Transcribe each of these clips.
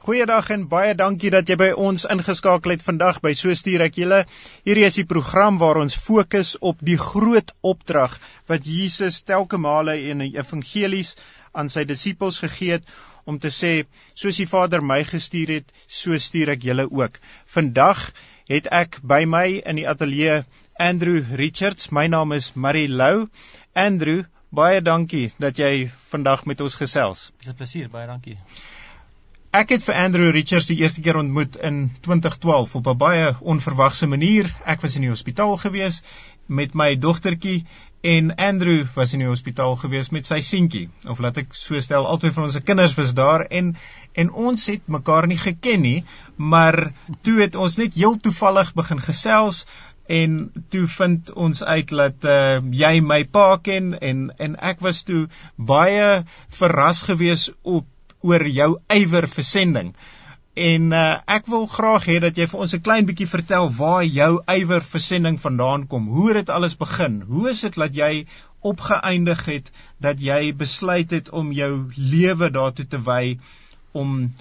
Goeiedag en baie dankie dat jy by ons ingeskakel het vandag by So stuur ek julle. Hierdie is die program waar ons fokus op die groot opdrag wat Jesus telke male in die evangelies aan sy disippels gegee het om te sê soos die Vader my gestuur het, so stuur ek julle ook. Vandag het ek by my in die ateljee Andrew Richards. My naam is Marie Lou. Andrew, baie dankie dat jy vandag met ons gesels. Dis 'n plesier, baie dankie. Ek het vir Andrew Richards die eerste keer ontmoet in 2012 op 'n baie onverwagse manier. Ek was in die hospitaal gewees met my dogtertjie en Andrew was in die hospitaal gewees met sy seentjie. Of laat ek so stel, albei van ons kinders was daar en en ons het mekaar nie geken nie, maar toe het ons net heel toevallig begin gesels en toe vind ons uit dat uh, jy my pa ken en en ek was toe baie verras gewees op oor jou ywer vir sending. En uh, ek wil graag hê dat jy vir ons 'n klein bietjie vertel waar jou ywer vir sending vandaan kom. Hoe het dit alles begin? Hoe is dit dat jy opgeëindig het dat jy besluit het om jou lewe daartoe te wy om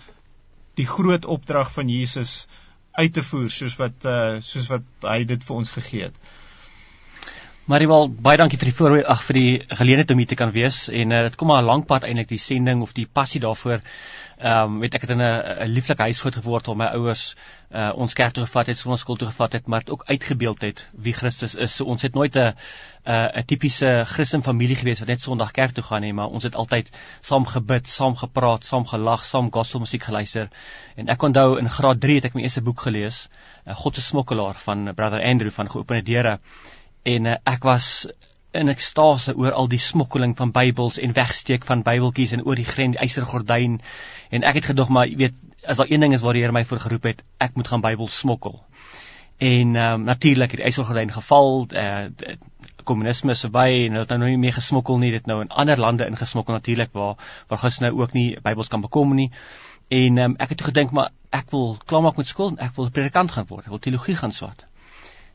die groot opdrag van Jesus uit te voer soos wat uh, soos wat hy dit vir ons gegee het? Mariwal, baie dankie vir die voorbeeld, ag vir die geleentheid om hier te kan wees en uh, dit kom maar 'n lank pad eintlik die sending of die passie daarvoor. Ehm um, weet ek het in 'n lieflike huis groot geword waar my ouers uh, ons kerk toe gevat het, sonnaskool toe gevat het, maar dit ook uitgebeeld het wie Christus is. So ons het nooit 'n 'n uh, 'n tipiese Christen familie gewees wat net Sondag kerk toe gaan nie, maar ons het altyd saam gebid, saam gepraat, saam gelag, saam gospelmusiek geluister. En ek onthou in graad 3 het ek my eerste boek gelees, uh, God se smokkelaar van Brother Andrew van Geopende Deure en uh, ek was in ekstase oor al die smokkeling van Bybels en wegsteek van Bybeltjies en oor die grens die eisergordyn en ek het gedog maar jy weet as daar een ding is waar die Here my voor geroep het ek moet gaan Bybel smokkel. En um, natuurlik het die eisergordyn geval uh, kommunisme is verby en hulle het nou nie meer gesmokkel nie dit nou in ander lande ingesmokkel natuurlik waar waar gas nou ook nie Bybels kan bekom nie. En um, ek het gedink maar ek wil klaarmaak met skool ek wil predikant gaan word ek wil teologie gaan swat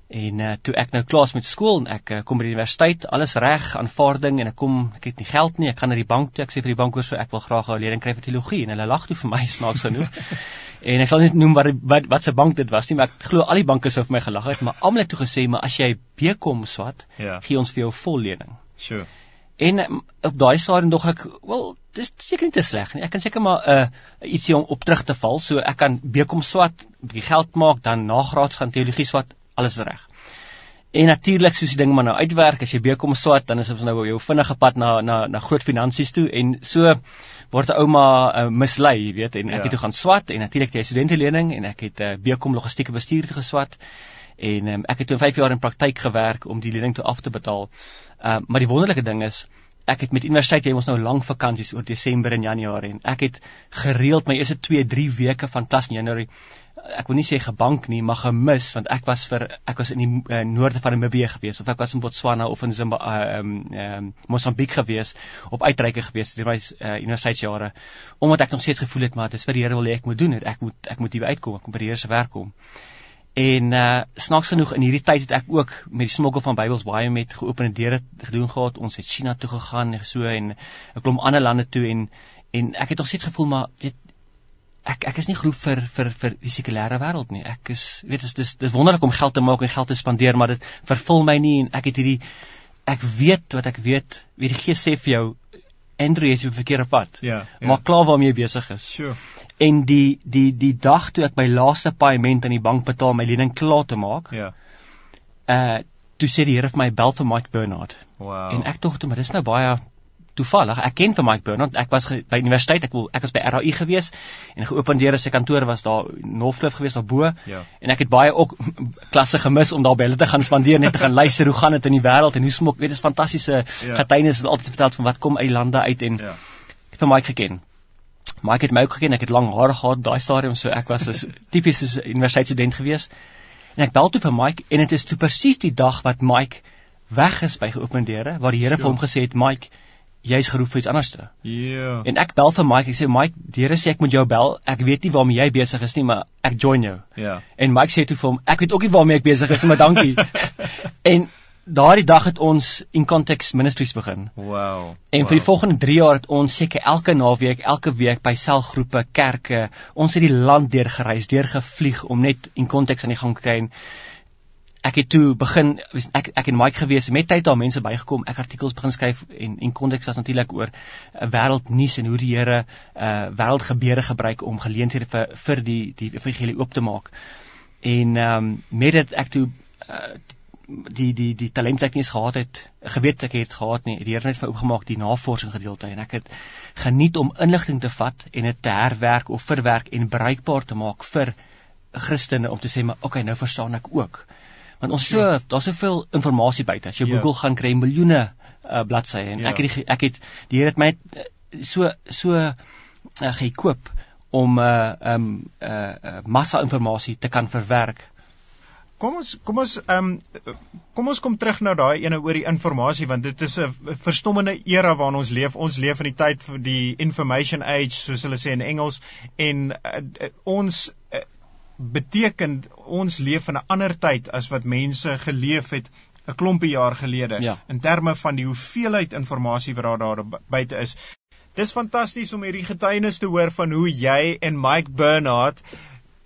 En uh, toe ek nou klaar is met skool en ek uh, kom by die universiteit, alles reg, aanvaarding en ek kom, ek het nie geld nie, ek gaan na die bank toe, ek sê vir die bank oor so ek wil graag 'n lening kry vir teologie en hulle lag toe vir my snaaks genoeg. en ek sal net noem wat wat wat se bank dit was nie, maar ek glo al die banke sou vir my gelag het, maar almal het toe gesê, maar as jy BCom swat, ja. gee ons vir jou vol lening. Sure. En um, op daai stadium dog ek, wel, dis seker nie te sleg nie. Ek kan seker maar 'n uh, ietsie om op terug te val, so ek kan BCom swat, bietjie geld maak, dan nagraads gaan teologie swat alles reg. En natuurlik soos die ding maar nou uitwerk as jy bekom swat dan is dit nou jou vinnige pad na na na groot finansies toe en so word 'n ouma uh, mislei, jy weet, en ek ja. het toe gaan swat en natuurlik die studentelening en ek het 'n uh, eh, bekom logistieke bestuur toe geswat en um, ek het toe 5 jaar in praktyk gewerk om die lening toe af te betaal. Uh, maar die wonderlike ding is ek het met universiteit jy ons nou lang vakansies oor Desember en Januarie en ek het gereeld my eerste 2 3 weke van tas in Januarie ek wil nie sê gebank nie, maar gemis want ek was vir ek was in die uh, noorde van Namibië gewees of ek was in Botswana of in Zimbabwe uh, um, um, Mosambiek gewees op uitreike gewees deur my uh, universiteitsjare omdat ek nog steeds gevoel het maar dit is vir die Here wil hê ek moet doen het ek moet ek moet hier uitkom ek moet by die Here se werk kom. En uh, snaaks genoeg in hierdie tyd het ek ook met die smokkel van Bybels baie met geopende deure gedoen gehad. Ons het China toe gegaan en so en 'n klomp ander lande toe en en ek het nog steeds gevoel maar weet ek ek is nie geroep vir vir vir die sekulêre wêreld nie. Ek is weet dis dis dis wonderlik om geld te maak en geld te spandeer, maar dit vervul my nie en ek het hierdie ek weet wat ek weet, wie die Gees sê vir jou Andrew is op verkeerde pad. Ja. ja. Maar klaar waarmee jy besig is. Sure. En die die die dag toe ek my laaste paaiement aan die bank betaal om my lening klaar te maak. Ja. Uh toe sê die Here vir my bel vir Mike Bernard. Wow. En ek dink toe maar dis nou baie toevallig. Ek ken vir Mike Bernard. Ek was by universiteit, ek wil ek was by RAI gewees en geopendeer se kantoor was daar Northcliffe gewees daarbo. Ja. En ek het baie ook klasse gemis om daar by hulle te gaan spandeer net te gaan luister hoe gaan dit in die wêreld en hoe smok, weet jy, is fantastiese ja. getuienis wat altyd vertel van wat kom uit lande uit en ja. ek het vir Mike geken. Mike het my ook geken. Ek het lang hare gehad daai stadium so ek was 'n tipiese universiteitsstudent gewees. En ek bel toe vir Mike en dit is toe presies die dag wat Mike weg is by geopendeer waar die Here vir hom gesê het Mike jy's geroep vir iets anderste. Ja. En ek bel vir Mike, ek sê Mike, die Here sê ek moet jou bel. Ek weet nie waarmee jy besig is nie, maar ek join jou. Ja. En Mike sê toe vir hom, ek weet ook nie waarmee ek besig is nie, maar dankie. en daardie dag het ons in Context Ministries begin. Wow. En wow. vir die volgende 3 jaar het ons seker elke naweek, elke week by selgroepe, kerke, ons het die land deur gereis, deur gevlieg om net in Context aan die gang te kry. Ek het toe begin ek ek en Mike gewees met tyd daar mense bygekom, ek artikels begin skryf en en Context was natuurlik oor uh, wêreldnuus en hoe die Here uh wêreldgebeure gebruik om geleenthede vir vir die die evangelie oop te maak. En ehm um, met dit ek toe uh, die die die talent wat ek nie gehad het, geweet ek het gehad nie. Die Here het vir oopgemaak die navorsing gedeelte en ek het geniet om inligting te vat en dit te herwerk of verwerk en bruikbaar te maak vir Christene om te sê maar okay, nou verstaan ek ook. Want ons so ja. daar's soveel inligting buite. As jy ja. Google gaan kry miljoene uh, bladsye en ja. ek het die, ek het die Here het my so so uh, gekoop om uh, um, uh, uh, massa inligting te kan verwerk Kom ons kom ons ehm um, kom ons kom terug na daai ene oor die inligting want dit is 'n verstommende era waarin ons leef. Ons leef in die tyd vir die information age soos hulle sê in Engels en uh, ons uh, beteken ons leef in 'n ander tyd as wat mense geleef het 'n klompie jaar gelede ja. in terme van die hoeveelheid inligting wat daar daar buite is. Dis fantasties om hierdie getuienis te hoor van hoe jy en Mike Bernard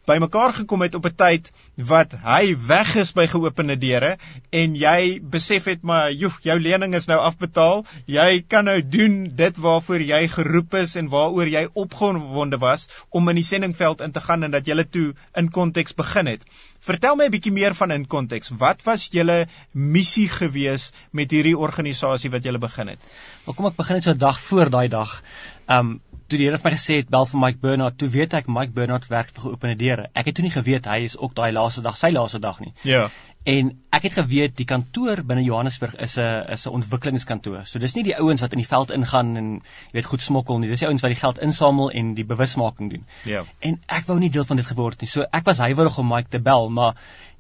bymekaar gekom het op 'n tyd wat hy weg is by geopende deure en jy besef het maar joh jou lening is nou afbetaal. Jy kan nou doen dit waarvoor jy geroep is en waaroor jy opgewonde was om in die sendingveld in te gaan en dat jy toe in konteks begin het. Vertel my 'n bietjie meer van in konteks wat was julle missie gewees met hierdie organisasie wat julle begin het? Wel kom ek begin net so 'n dag voor daai dag. Um toe die Here vir my gesê het bel vir Mike Bernard, toe weet ek Mike Bernard werk vir geopende deure. Ek het toe nie geweet hy is ook daai laaste dag, sy laaste dag nie. Ja. En ek het geweet die kantoor binne Johannesburg is 'n is 'n ontwikkelingskantoor. So dis nie die ouens wat in die veld ingaan en jy weet goed smokkel nie. Dis die ouens wat die geld insamel en die bewusmaking doen. Ja. En ek wou nie deel van dit geword nie. So ek was huiwerig om Mike te bel, maar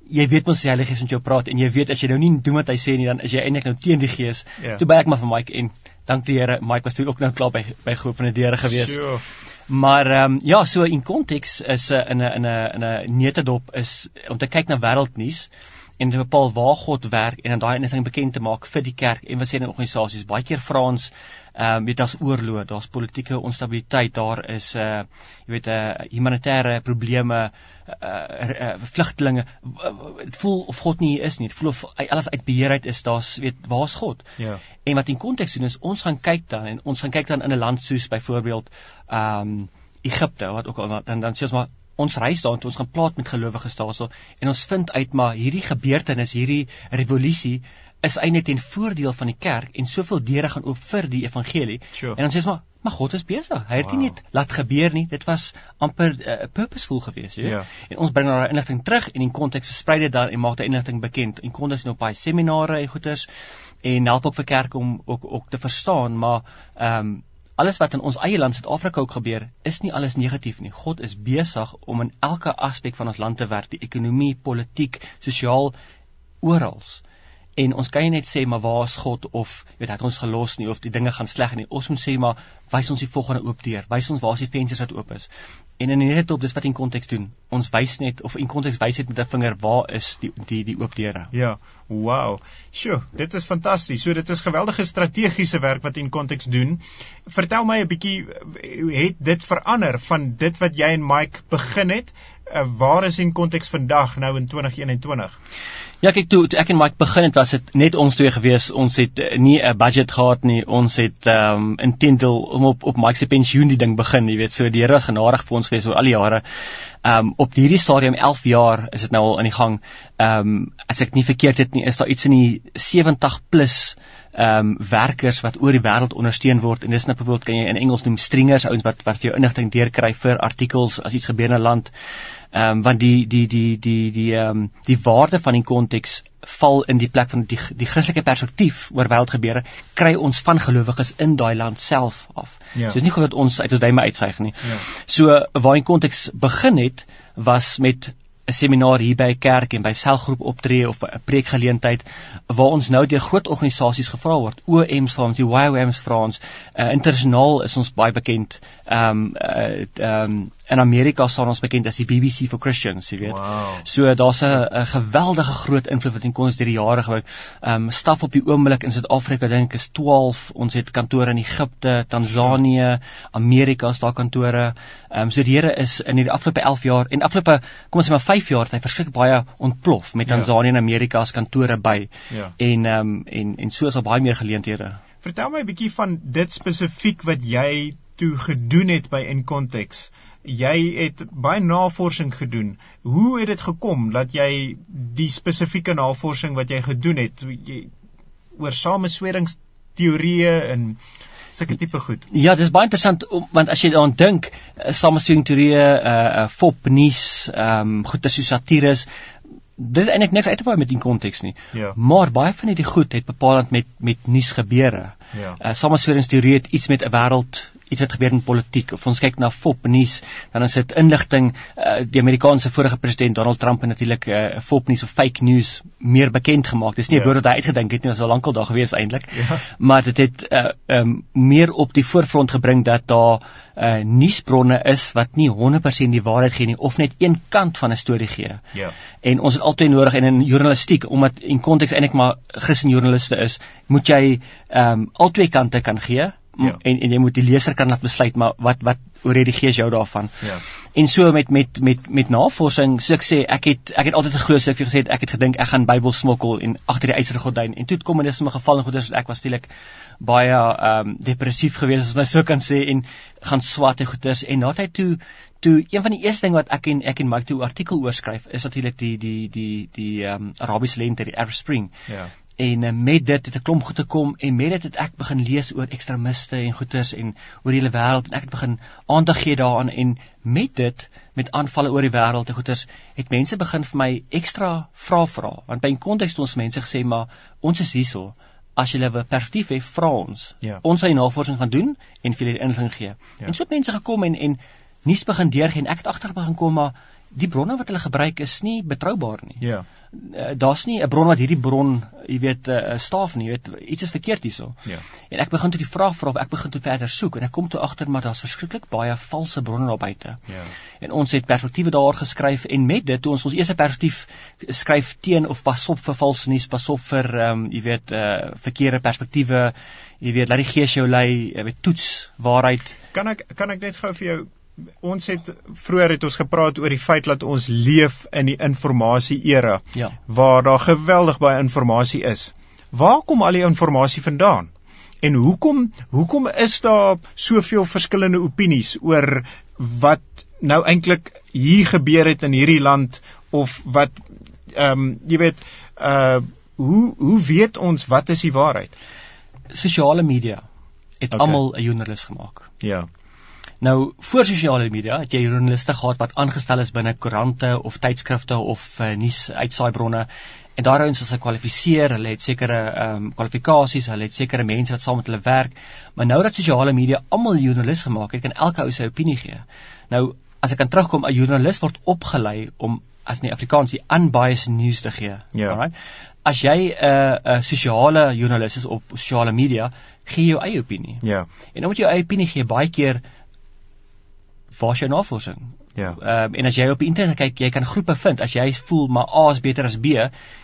jy weet mos die Heilige Gees met jou praat en jy weet as jy nou nie doen wat hy sê nie, dan is jy eintlik nou teen die Gees. Ja. Toe bel ek maar vir Mike en dank die Here, Mike was toe ook nou klaar by by geopende deure gewees. Sure. Maar ehm um, ja, so in konteks is 'n uh, in 'n in 'n in 'n netedop is om te kyk na wêreldnuus en te bepaal waar God werk en dan daai inligting bekend te maak vir die kerk en sê in organisasies. Baie keer vra ons ehm um, weet as oorlog, daar's politieke onstabiliteit, daar is 'n uh, jy weet 'n uh, humanitêre probleme, uh, uh, vlugtelinge. Dit voel of God nie hier is nie. Dit voel of alles uit beheer uit is. Daar's weet waar's God? Ja. En wat in konteks doen is ons gaan kyk dan en ons gaan kyk dan in 'n land soos byvoorbeeld ehm um, Egipte wat ook al dan dan sê ons maar ons reis daar toe ons gaan praat met gelowiges daarso en ons vind uit maar hierdie gebeurtenis, hierdie revolusie is eintlik ten voordeel van die kerk en soveel deure gaan oop vir die evangelie. Sure. En dan sê ons maar, maar God is besig. Hy het wow. nie net laat gebeur nie. Dit was amper uh, purposeful geweest, ja. Yeah. En ons bring daai inligting terug en in konteks versprei dit dan en maak daai inligting bekend. En konteks nou baie seminare en goeters en help ook vir kerk om ook ook te verstaan, maar ehm um, alles wat in ons eie land Suid-Afrika ook gebeur, is nie alles negatief nie. God is besig om in elke aspek van ons land te werk, die ekonomie, politiek, sosiaal oral. En ons kan nie net sê maar waar is God of weet het ons gelos nie of die dinge gaan sleg nie. Ons moet sê maar wys ons die volgende oop deur. Wys ons waar is die vensters wat oop is. En in net op dis wat in konteks doen. Ons wys net of in konteks wys net met 'n vinger waar is die die die oop deure. Ja. Wow. Sjoe, dit is fantasties. So dit is geweldige strategiese werk wat in konteks doen. Vertel my 'n bietjie het dit verander van dit wat jy en Mike begin het? Uh, waar is in konteks vandag nou in 2021? Ja, kyk toe, toe ek en Mike begin het, was dit net ons twee gewees. Ons het uh, nie 'n budget gehad nie. Ons het ehm um, intendel om op op Mike se pensioen die ding begin, jy weet. So die Here was genadig vir ons gewees oor al die jare. Ehm um, op hierdie stadium 11 jaar is dit nou al aan die gang. Ehm um, as ek nie verkeerd het nie, is daar iets in die 70 plus ehm um, werkers wat oor die wêreld ondersteun word en dis nou byvoorbeeld kan jy in Engels noem stringers ouens wat wat vir jou inligting deurkry vir artikels as iets gebeur in 'n land ehm um, want die die die die die ehm um, die waarde van die konteks val in die plek van die die Christelike perspektief oor wêreldgebeure kry ons van gelowiges in daai land self af. Ja. So dis nie goed dat ons uit ons duime uitsuig nie. Ja. So waar die konteks begin het was met 'n seminaar hier by 'n kerk en by selgroep optree of 'n preekgeleentheid waar ons nou deur groot organisasies gevra word. OM's ons, die YWAM's vir ons. Uh, internasionaal is ons baie bekend. Ehm um, uh, ehm um, in Amerika staan ons bekend as die BBC for Christians, jy weet. Wow. So daar's 'n geweldige groot invloed wat in kon ons deur die jare gebruik. Ehm um, staf op die oomblik in Suid-Afrika dink is 12. Ons het kantore in Egipte, Tansanië, Amerika is daar kantore. Ehm um, so die Here is in die afgelope 11 jaar en afgelope kom ons sê maar 5 jaar het hy verskriklik baie ontplof met Ja. Tansanië en Amerika as kantore by. Ja. En ehm um, en en so is daar baie meer geleenthede. Vertel my 'n bietjie van dit spesifiek wat jy toe gedoen het by In Context. Jy het baie navorsing gedoen. Hoe het dit gekom dat jy die spesifieke navorsing wat jy gedoen het, jy oor samesweringsteorieë en sulke tipe goed? Ja, dis baie interessant want as jy daaraan dink, uh, sameswering teorieë, uh, uh fop nuus, ehm um, goeie so satires, dit het eintlik niks uit te vaar met die konteks nie. Ja. Maar baie van hierdie goed het bepalend met met nuus gebeure. Ja. Uh samesweringsteorie het iets met 'n wêreld iets wat gebeur in politiek. Of ons kyk na fop nuus, dan is dit inligting uh, die Amerikaanse vorige president Donald Trump het natuurlik uh, fop nuus of fake news meer bekend gemaak. Dis nie 'n Ja. woord wat hy uitgedink het nie, was al lankal daar gewees eintlik. Ja. Maar dit het uh, um, meer op die voorfront gebring dat daar uh, nuusbronne is wat nie 100% die waarheid gee nie of net een kant van 'n storie gee. Ja. En ons het altyd nodig en in journalistiek omdat in konteks eintlik maar Christen joernaliste is, moet jy ehm um, al twee kante kan gee Ja. en en jy moet die leser kan laat besluit maar wat wat hoe redigeer jy daarvan. Ja. En so met met met met navorsing, so ek sê ek het ek het altyd geglo so ek het gesê ek het gedink ek gaan Bybel smokkel en agter die yserne gordyn en toe het kommunisme geval en goeders ek was steelik baie ehm um, depressief geweest as ons nou so kan sê en gaan swat en goeders en na tyd toe toe een van die eerste ding wat ek en ek en Mike toe artikel oorskryf is natuurlik die die die die ehm um, Arabiese lente die Arab Spring Ja. En uh, met dit het 'n klomp goed gekom en met dit het ek begin lees oor ekstremiste en goeters en oor die hele wêreld en ek het begin aandag gee daaraan en met dit met aanvalle oor die wêreld en goeters het mense begin vir my ekstra vrae vra want by 'n konteks het ons mense gesê maar ons is hierso as jy 'n perspektief het vra ons Ja. ons sal navorsing gaan doen en vir julle inligting gee Ja. en so het mense gekom en en nuus begin deurgee en ek het agter begin kom maar die bronne wat hulle gebruik is nie betroubaar nie Ja. uh, daar's nie 'n bron wat hierdie bron, jy weet, 'n uh, staaf nie, jy weet, iets is verkeerd hierso. Ja. En ek begin toe die vraag vra of ek begin toe verder soek en ek kom toe agter maar daar's verskriklik baie valse bronne daar buite. Ja. En ons het perspektiewe daar geskryf en met dit toe ons ons eerste perspektief skryf teen of pas op vir valse nuus, pas op vir ehm um, jy weet uh verkeerde perspektiewe, jy weet, laat die gees jou lei, jy weet, toets waarheid. Kan ek kan ek net gou vir jou ons het vroeër het ons gepraat oor die feit dat ons leef in die informasie era Ja. waar daar geweldig baie inligting is. Waar kom al die inligting vandaan? En hoekom hoekom is daar soveel verskillende opinies oor wat nou eintlik hier gebeur het in hierdie land of wat ehm um, jy weet uh hoe hoe weet ons wat is die waarheid? Sosiale media het Okay. almal 'n joernalis gemaak. Ja. Nou voor sosiale media het jy joernaliste gehad wat aangestel is binne koerante of tydskrifte of uh, nuus uitsaai-bronne en daarouens is hulle gekwalifiseer, hulle het sekere ehm um, kwalifikasies, hulle het sekere mense wat saam met hulle werk. Maar nou dat sosiale media almal joernalis gemaak het, kan elke ou sy opinie gee. Nou as ek kan terugkom, 'n joernalis word opgelei om as nie Afrikaans die unbiased news te gee. Ja. Alright. As jy 'n uh, 'n uh, sosiale joernalis is op sosiale media, gee jy jou eie opinie. Ja. En dan moet jy jou eie opinie gee baie keer waar is jou navorsing? Ja. Ehm um, en as jy op die internet kyk, jy kan groepe vind. As jy voel maar A is beter as B,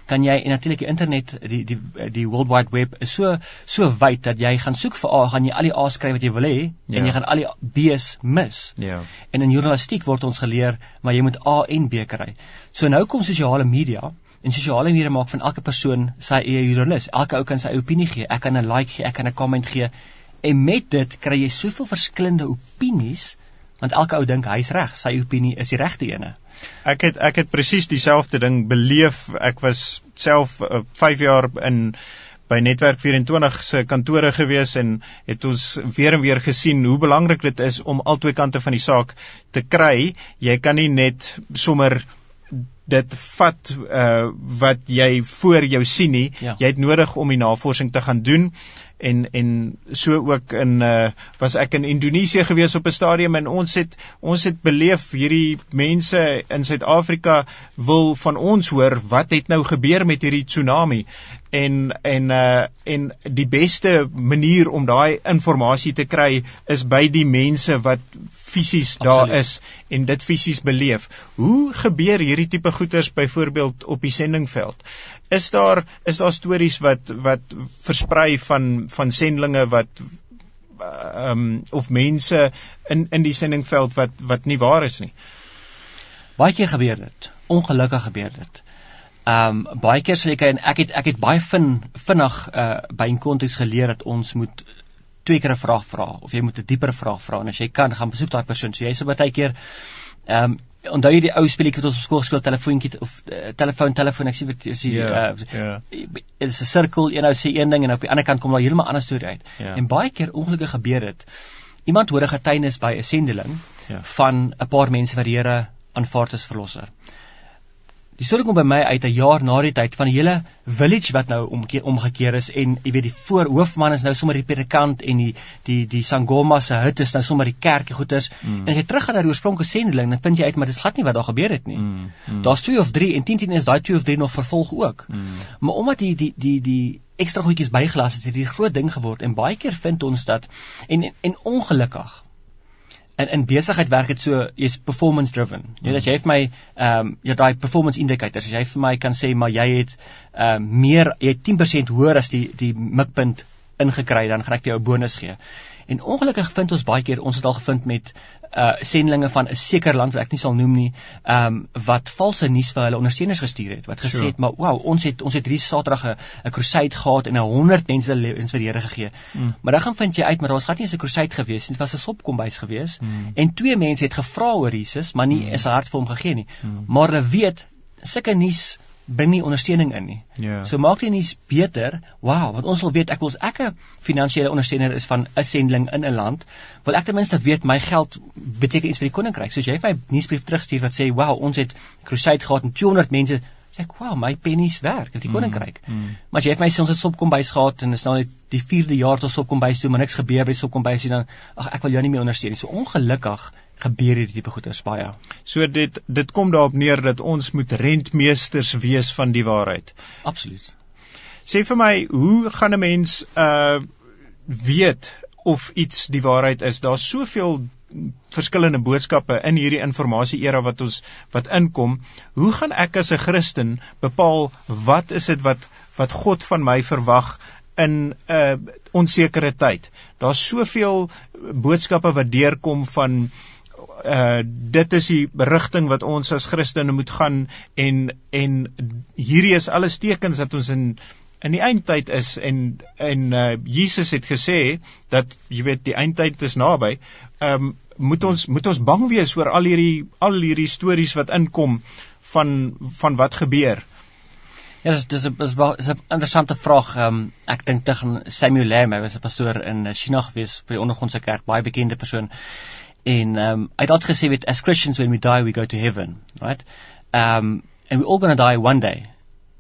kan jy en natuurlik die internet, die die die World Wide Web is so so wyd dat jy gaan soek vir A, gaan jy al die A's skryf wat jy wil hê Ja. en jy gaan al die B's mis. Ja. En in journalistiek word ons geleer maar jy moet A en B kry. So nou kom sosiale media en sosiale media maak van elke persoon sy eie joernalis. Elke ou kan sy eie opinie gee. Ek kan 'n like gee, ek kan 'n comment gee. En met dit kry jy soveel verskillende opinies want elke ou dink hy's reg, sy opinie is die regte ene. Ek het ek het presies dieselfde ding beleef. Ek was self uh, 5 jaar in by Netwerk 24 se kantore gewees en het ons weer en weer gesien hoe belangrik dit is om albei kante van die saak te kry. Jy kan nie net sommer dit vat uh, wat jy voor jou sien nie. Ja. Jy het nodig om die navorsing te gaan doen en en so ook in uh was ek in Indonesië gewees op 'n stadium en ons het ons het beleef hierdie mense in Suid-Afrika wil van ons hoor wat het nou gebeur met hierdie tsunami en en uh en die beste manier om daai inligting te kry is by die mense wat fisies daar is en dit fisies beleef. Hoe gebeur hierdie tipe goeters byvoorbeeld op die sendingveld? Is daar is daar stories wat wat versprei van van sendlinge wat ehm um, of mense in in die sendingveld wat wat nie waar is nie? Baie keer gebeur dit. Ongelukkig gebeur dit. Ehm um, baie keer sê ek en ek het ek het baie vin vinnig uh by 'n konteks geleer dat ons moet twee keer 'n vraag vra of jy moet 'n dieper vraag vra en as jy kan gaan besoek daai persoon. So jy sê baie keer ehm um, onthou jy die ou speletjie wat ons op skool gespeel telefoontjie of uh, telefoon telefoon ek sê wat is die ja uh, dit is 'n sirkel een ou sê een ding en op die ander kant kom daar heeltemal ander storie uit. Ja. En baie keer ongelukkig gebeur dit. Iemand hoor 'n getuienis by 'n sendeling ja. van 'n paar mense wat die Here aanvaar as verlosser. Die storie kom by my uit 'n jaar na die tyd van die hele village wat nou omkeer omgekeer is en jy weet die voorhoofman is nou sommer die predikant en die die die sangoma se hut is nou sommer die kerkie goeters mm. en as jy teruggaan na die oorspronklike sendeling dan vind jy uit maar dit glad nie wat daar gebeur het nie. Mm. Mm. Daar's 2 of 3 en 10 10 is daai 2 of 3 nog vervolg ook. Mm. Maar omdat die die die die ekstra goedjies bygelaas het, het 'n groot ding geword en baie keer vind ons dat en en, en ongelukkig in in besigheid werk dit so jy's performance driven. Jy weet as jy vir my ehm um, jy daai performance indicators, as jy vir my kan sê maar jy het ehm um, meer jy het 10% hoër as die die mikpunt ingekry dan gaan ek vir jou 'n bonus gee. En ongelukkig vind ons baie keer ons het al gevind met uh sendlinge van 'n sekere land wat ek nie sal noem nie, ehm um, wat valse nuus vir hulle ondersteuners gestuur het wat gesê sure. het maar wow, ons het ons het hierdie Saterdag 'n crusade gehad en 'n 100 mense lewens vir die Here gegee. Mm. Maar dan gaan vind jy uit maar daar was glad nie 'n crusade gewees nie, dit was 'n sopkombuis gewees mm. en twee mense het gevra oor Jesus, maar nie mm. is 'n hart vir hom gegee nie. Mm. Maar hulle weet sulke nuus bring nie ondersteuning in nie. Ja. So maak dit nie beter. Wow, wat ons wil weet, ek wil ek 'n finansiële ondersteuner is van 'n sending in 'n land, wil ek ten minste weet my geld beteken iets vir die koninkryk. Soos jy vir my nuusbrief terugstuur wat sê, "Wow, ons het crusade gehad en 200 mense sê ek, "Wow, my pennies werk in die mm, koninkryk." Mm. Maar as jy vir my sê ons het sopkombuis gehad en is nou net die 4de jaar tot sopkombuis toe, maar niks gebeur by sopkombuis nie, dan ag ek wil jou nie meer ondersteun nie. So ongelukkig gebeur hierdie tipe goeders baie. So dit dit kom daarop neer dat ons moet rentmeesters wees van die waarheid. Absoluut. Sê vir my, hoe gaan 'n mens uh weet of iets die waarheid is? Daar's soveel verskillende boodskappe in hierdie informasie era wat ons wat inkom. Hoe gaan ek as 'n Christen bepaal wat is dit wat wat God van my verwag in 'n uh, onsekere tyd? Daar's soveel boodskappe wat deurkom van uh dit is die berigting wat ons as Christene moet gaan en en hierdie is alles tekens dat ons in in die eindtyd is en en uh Jesus het gesê dat jy weet die eindtyd is naby. Um moet ons moet ons bang wees oor al hierdie al hierdie stories wat inkom van van wat gebeur. Ja, dis dis 'n dis 'n interessante vraag. Um ek dink tegen Samuel Lam, hy was 'n pastoor in China gewees by die ondergrondse kerk, baie bekende persoon en um hy het altyd gesê weet as Christians when we die we go to heaven right? Um and we're all going to die one day.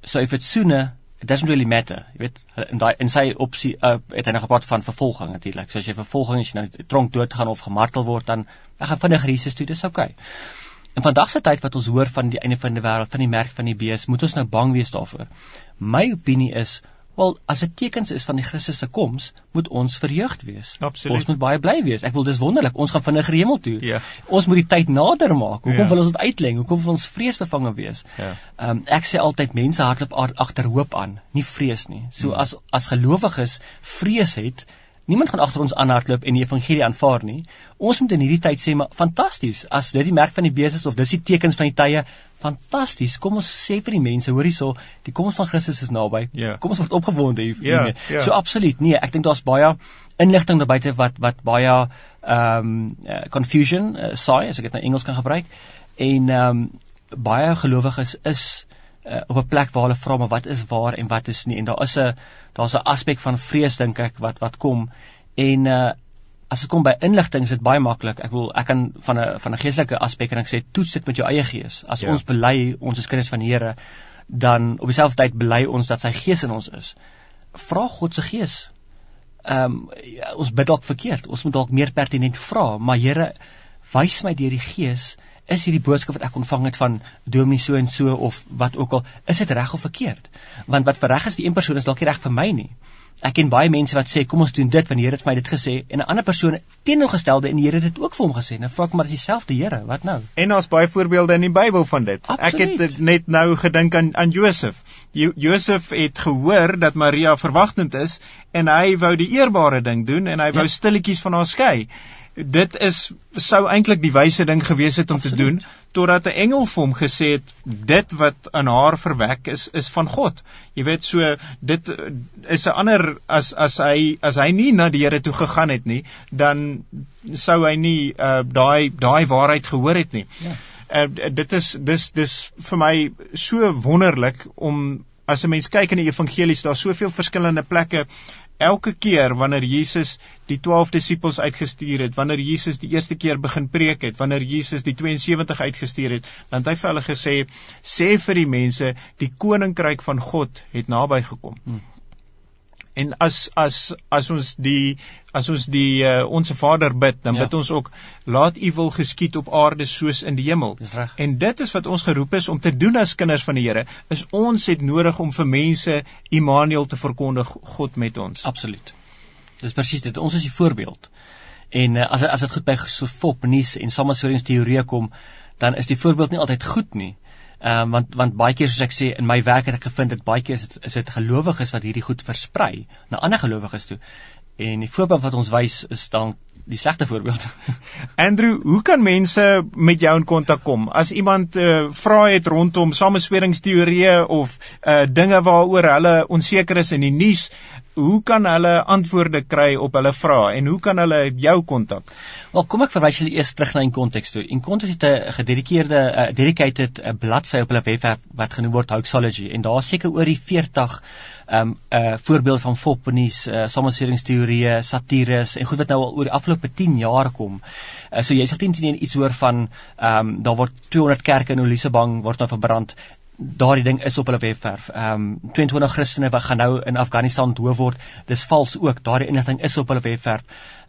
So if it's sooner it doesn't really matter jy weet. En daai en sy opsie uh, het hy nou gepraat van vervolging natuurlik so as jy vervolging as jy nou tronk dood gaan of gemartel word dan ek gaan vinniger Jesus toe dis okay En vandag se tyd wat ons hoor van die einde van die wêreld, van die merk van die bees, moet ons nou bang wees daarvoor. My opinie is Wel, as dit tekens is van die Christus se koms, moet ons verheugd wees. Absoluut. Ons moet baie bly wees. Ek wil dis wonderlik. Ons gaan vinnig hemel toe. Ja. Ons moet die tyd nader maak. Hoekom ja. wil ons dit uitleng? Hoekom wil ons vreesbevange wees? Ja. Ehm um, ek sê altyd mense hardloop agter hoop aan, nie vrees nie. So hmm. as as gelowiges vrees het, Niemand gaan agter ons aanhardloop en die evangelie aanvaar nie. Ons moet in hierdie tyd sê maar fantasties. As dit die merk van die bees is of dis die tekens van die tye, fantasties. Kom ons sê vir die mense, hoor hierso, die koms van Christus is naby. Ja. Kom ons word opgewonde hier. Ja, ja. So absoluut. Nee, ek dink daar's baie inligting daar buite wat wat baie ehm um, uh, confusion uh, saai as ek dit nou Engels kan gebruik. En ehm um, baie gelowiges is uh, op 'n plek waar hulle vra maar wat is waar en wat is nie? En daar is 'n daar's 'n aspek van vrees dink ek wat wat kom. En uh, as dit kom by inligting is dit baie maklik. Ek wil ek kan van 'n van 'n geestelike aspek en ek sê toets dit met jou eie gees. As ja. ons bely ons is kinders van die Here dan op dieselfde tyd bely ons dat sy gees in ons is. Vra God se gees. Ehm um, ons bid dalk verkeerd. Ons moet dalk meer pertinent vra. Maar Here wys my deur die gees is hierdie boodskap wat ek ontvang het van dominee so en so of wat ook al, is dit reg of verkeerd? Want wat vir reg is vir een persoon is dalk nie reg vir my nie. Ek ken baie mense wat sê kom ons doen dit want die Here het vir my dit gesê en 'n ander persoon teenoorgestelde en die Here het dit ook vir hom gesê. Nou vra ek maar dieselfde Here, wat nou? En daar's baie voorbeelde in die Bybel van dit. Absoluut. Ek het net nou gedink aan aan Josef. Jo Josef het gehoor dat Maria verwagtend is en hy wou die eerbare ding doen en hy wou Ja. stilletjies van haar skei. Dit is sou eintlik die wyse ding gewees het om te Absoluut. doen totdat 'n engel vir hom gesê het dit wat in haar verwek is is van God. Jy weet so dit eh, is 'n ander as as hy as hy nie na die Here toe gegaan het nie, dan sou hy nie uh, daai daai waarheid gehoor het nie. Ja. Uh, dit is dis dis vir my so wonderlik om as 'n mens kyk in die evangelies daar's soveel verskillende plekke elke keer wanneer Jesus die 12 disippels uitgestuur het, wanneer Jesus die eerste keer begin preek het, wanneer Jesus die 72 uitgestuur het, dan het hy vir hulle gesê sê vir die mense die koninkryk van God het naby gekom. Hmm. En as as as ons die as ons die uh, onsse Vader bid, dan Ja. bid ons ook laat U wil geskied op aarde soos in die hemel. En dit is wat ons geroep is om te doen as kinders van die Here, is ons het nodig om vir mense Immanuel te verkondig, God met ons. Absoluut. Dis presies dit. Ons is die voorbeeld. En uh, as as dit goed by so fop nuus en samestellingsteorieë kom, dan is die voorbeeld nie altyd goed nie. Ehm um, want want baie keer soos ek sê in my werk het ek gevind dat baie keer is is dit gelowiges wat hierdie goed versprei na ander gelowiges toe. En die voorbeeld wat ons wys is dan die slegte voorbeeld. Andrew, hoe kan mense met jou in kontak kom? As iemand uh, vra het rondom samesweringsteorieë of uh, dinge waaroor hulle onseker is in die nuus, hoe kan hulle antwoorde kry op hulle vrae en hoe kan hulle jou kontak? Wel, kom ek verwys julle eers terug na in konteks toe. In konteks het 'n gededikeerde uh, dedicated bladsy op hulle webwerf wat genoem word Hoaxology en daar seker oor die 40 ehm um, uh voorbeeld van fopnies, uh, samestellingsteorieë, satires en goed wat nou al oor die afgelope 10 jaar kom. Uh, so jy sê 10 10 iets hoor van ehm um, daar word 200 kerke in Olisabang word nou verbrand. Daardie ding is op hulle webwerf. Ehm um, 22 Christene wat gaan nou in Afghanistan dood word. Dis vals ook. Daardie inligting is op hulle webwerf.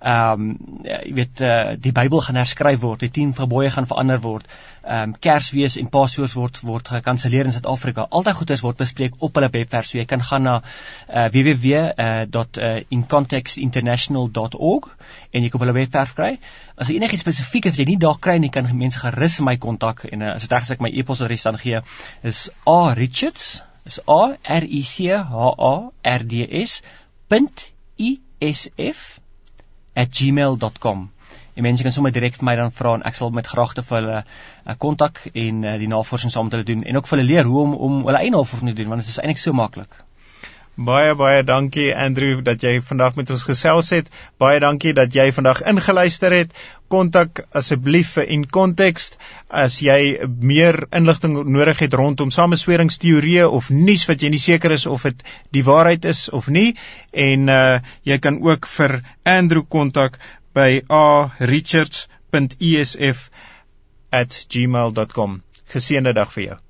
Ehm um, jy weet uh, die Bybel gaan herskryf word, die 10 gebooie gaan verander word. Ehm um, Kersfees en Paasfees word word gekanselleer in Suid-Afrika. Al daai goeders word bespreek op hulle webwerf. So jy kan gaan na uh, www.incontextinternational.org en jy kan hulle webwerf kry. As jy enigiets spesifiek is wat jy nie daar kry nie, kan mense gerus my kontak en uh, as dit reg is ek my e-posadres dan gee is a richards is a r i c h a r d s .isf @gmail.com. En mense kan sommer direk vir my dan vra en ek sal met graagte vir hulle uh, kontak en uh, die navorsing saam met hulle doen en ook vir hulle leer hoe om om hulle eie navorsing te doen want dit is eintlik so maklik. Baie baie dankie Andrew dat jy vandag met ons gesels het. Baie dankie dat jy vandag ingeluister het. Kontak asseblief vir In Context as jy meer inligting nodig het rondom samesweringsteorieë of nuus wat jy nie seker is of dit die waarheid is of nie en uh jy kan ook vir Andrew kontak by arichards.esf@gmail.com. Geseënde dag vir jou.